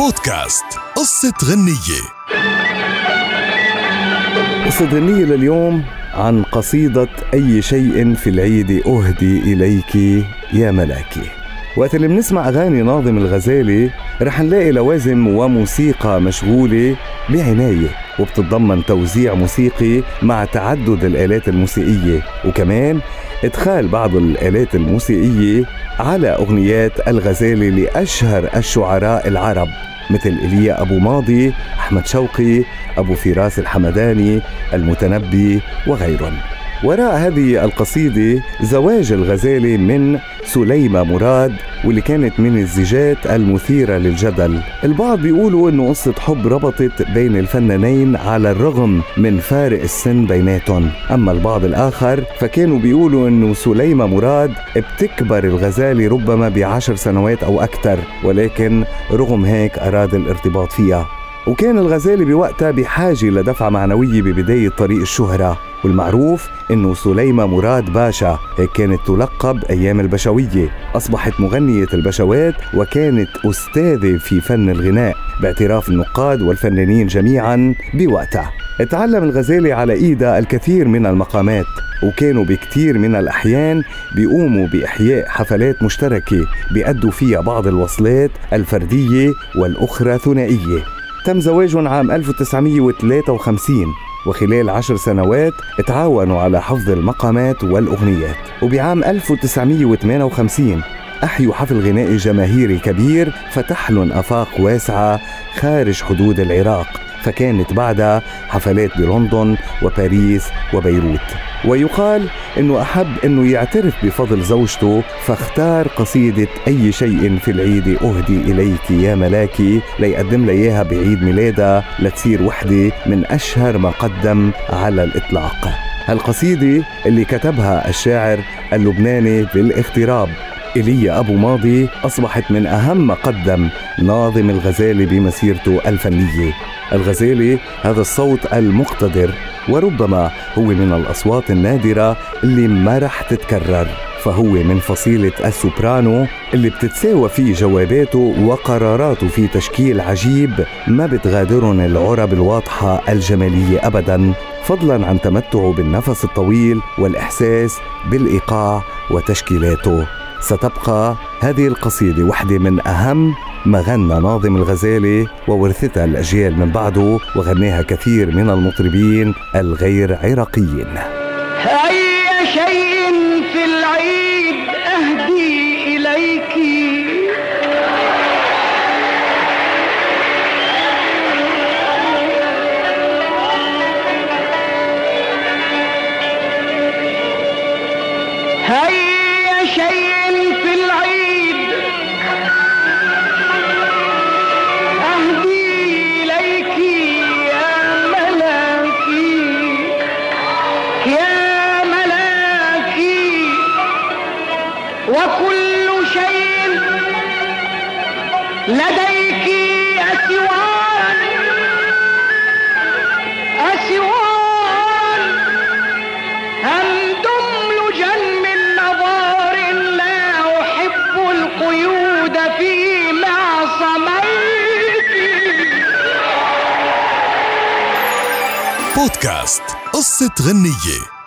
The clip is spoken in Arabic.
بودكاست. قصة غنية. قصة غنية لليوم عن قصيدة أي شيء في العيد أهدي إليك يا ملاكي. وقت اللي بنسمع أغاني ناظم الغزالي رح نلاقي لوازم وموسيقى مشغولة بعناية وبتتضمن توزيع موسيقي مع تعدد الآلات الموسيقية. وكمان إدخال بعض الآلات الموسيقية على أغنيات الغزالي لأشهر الشعراء العرب مثل إيليا أبو ماضي أحمد شوقي أبو فراس الحمداني المتنبي وغيرهم. وراء هذه القصيدة زواج الغزالي من سليمة مراد واللي كانت من الزيجات المثيرة للجدل. البعض بيقولوا إنه قصة حب ربطت بين الفنانين على الرغم من فارق السن بيناتهم. أما البعض الآخر فكانوا بيقولوا إنه سليمة مراد بتكبر الغزالي ربما بعشر سنوات أو أكثر ولكن رغم هيك أراد الارتباط فيها. وكان الغزالي بوقتها بحاجة لدفعة معنوية ببداية طريق الشهرة. والمعروف إنه سليمة مراد باشا هيك كانت تلقب أيام البشوية. أصبحت مغنية البشوات وكانت أستاذة في فن الغناء باعتراف النقاد والفنانين جميعا بوقتها. تعلم الغزالي على ايدها الكثير من المقامات وكانوا بكثير من الأحيان بيقوموا بإحياء حفلات مشتركة بيأدوا فيها بعض الوصلات الفردية والأخرى ثنائية. تم زواجهم عام 1953 وخلال عشر سنوات تعاونوا على حفظ المقامات والأغنيات. وبعام 1958 أحيوا حفل غنائي جماهيري كبير فتح لهم آفاق واسعة خارج حدود العراق. فكانت بعدها حفلات بلندن وباريس وبيروت. ويقال إنه أحب إنه يعترف بفضل زوجته فاختار قصيدة أي شيء في العيد أهدي إليك يا ملاكي ليقدم إياها بعيد ميلادها لتصير وحدة من أشهر ما قدم على الإطلاق. هالقصيده اللي كتبها الشاعر اللبناني بالإغتراب. إيليا أبو ماضي أصبحت من أهم ما قدم ناظم الغزالي بمسيرته الفنية. الغزالي هذا الصوت المقتدر وربما هو من الأصوات النادرة اللي ما رح تتكرر. فهو من فصيلة السوبرانو اللي بتتساوى فيه جواباته وقراراته في تشكيل عجيب ما بتغادرهم العرب الواضحة الجمالية أبدا فضلا عن تمتعه بالنفس الطويل والإحساس بالإيقاع وتشكيلاته. ستبقى هذه القصيدة واحدة من أهم ما غنى ناظم الغزالي وورثتها الأجيال من بعده وغناها كثير من المطربين الغير عراقيين. أي شيء في العيد. شيء في العيد. أهدي إليك يا ملاكي. يا ملاكي. وكل شيء لديك أسوان بودكاست قصة غنية.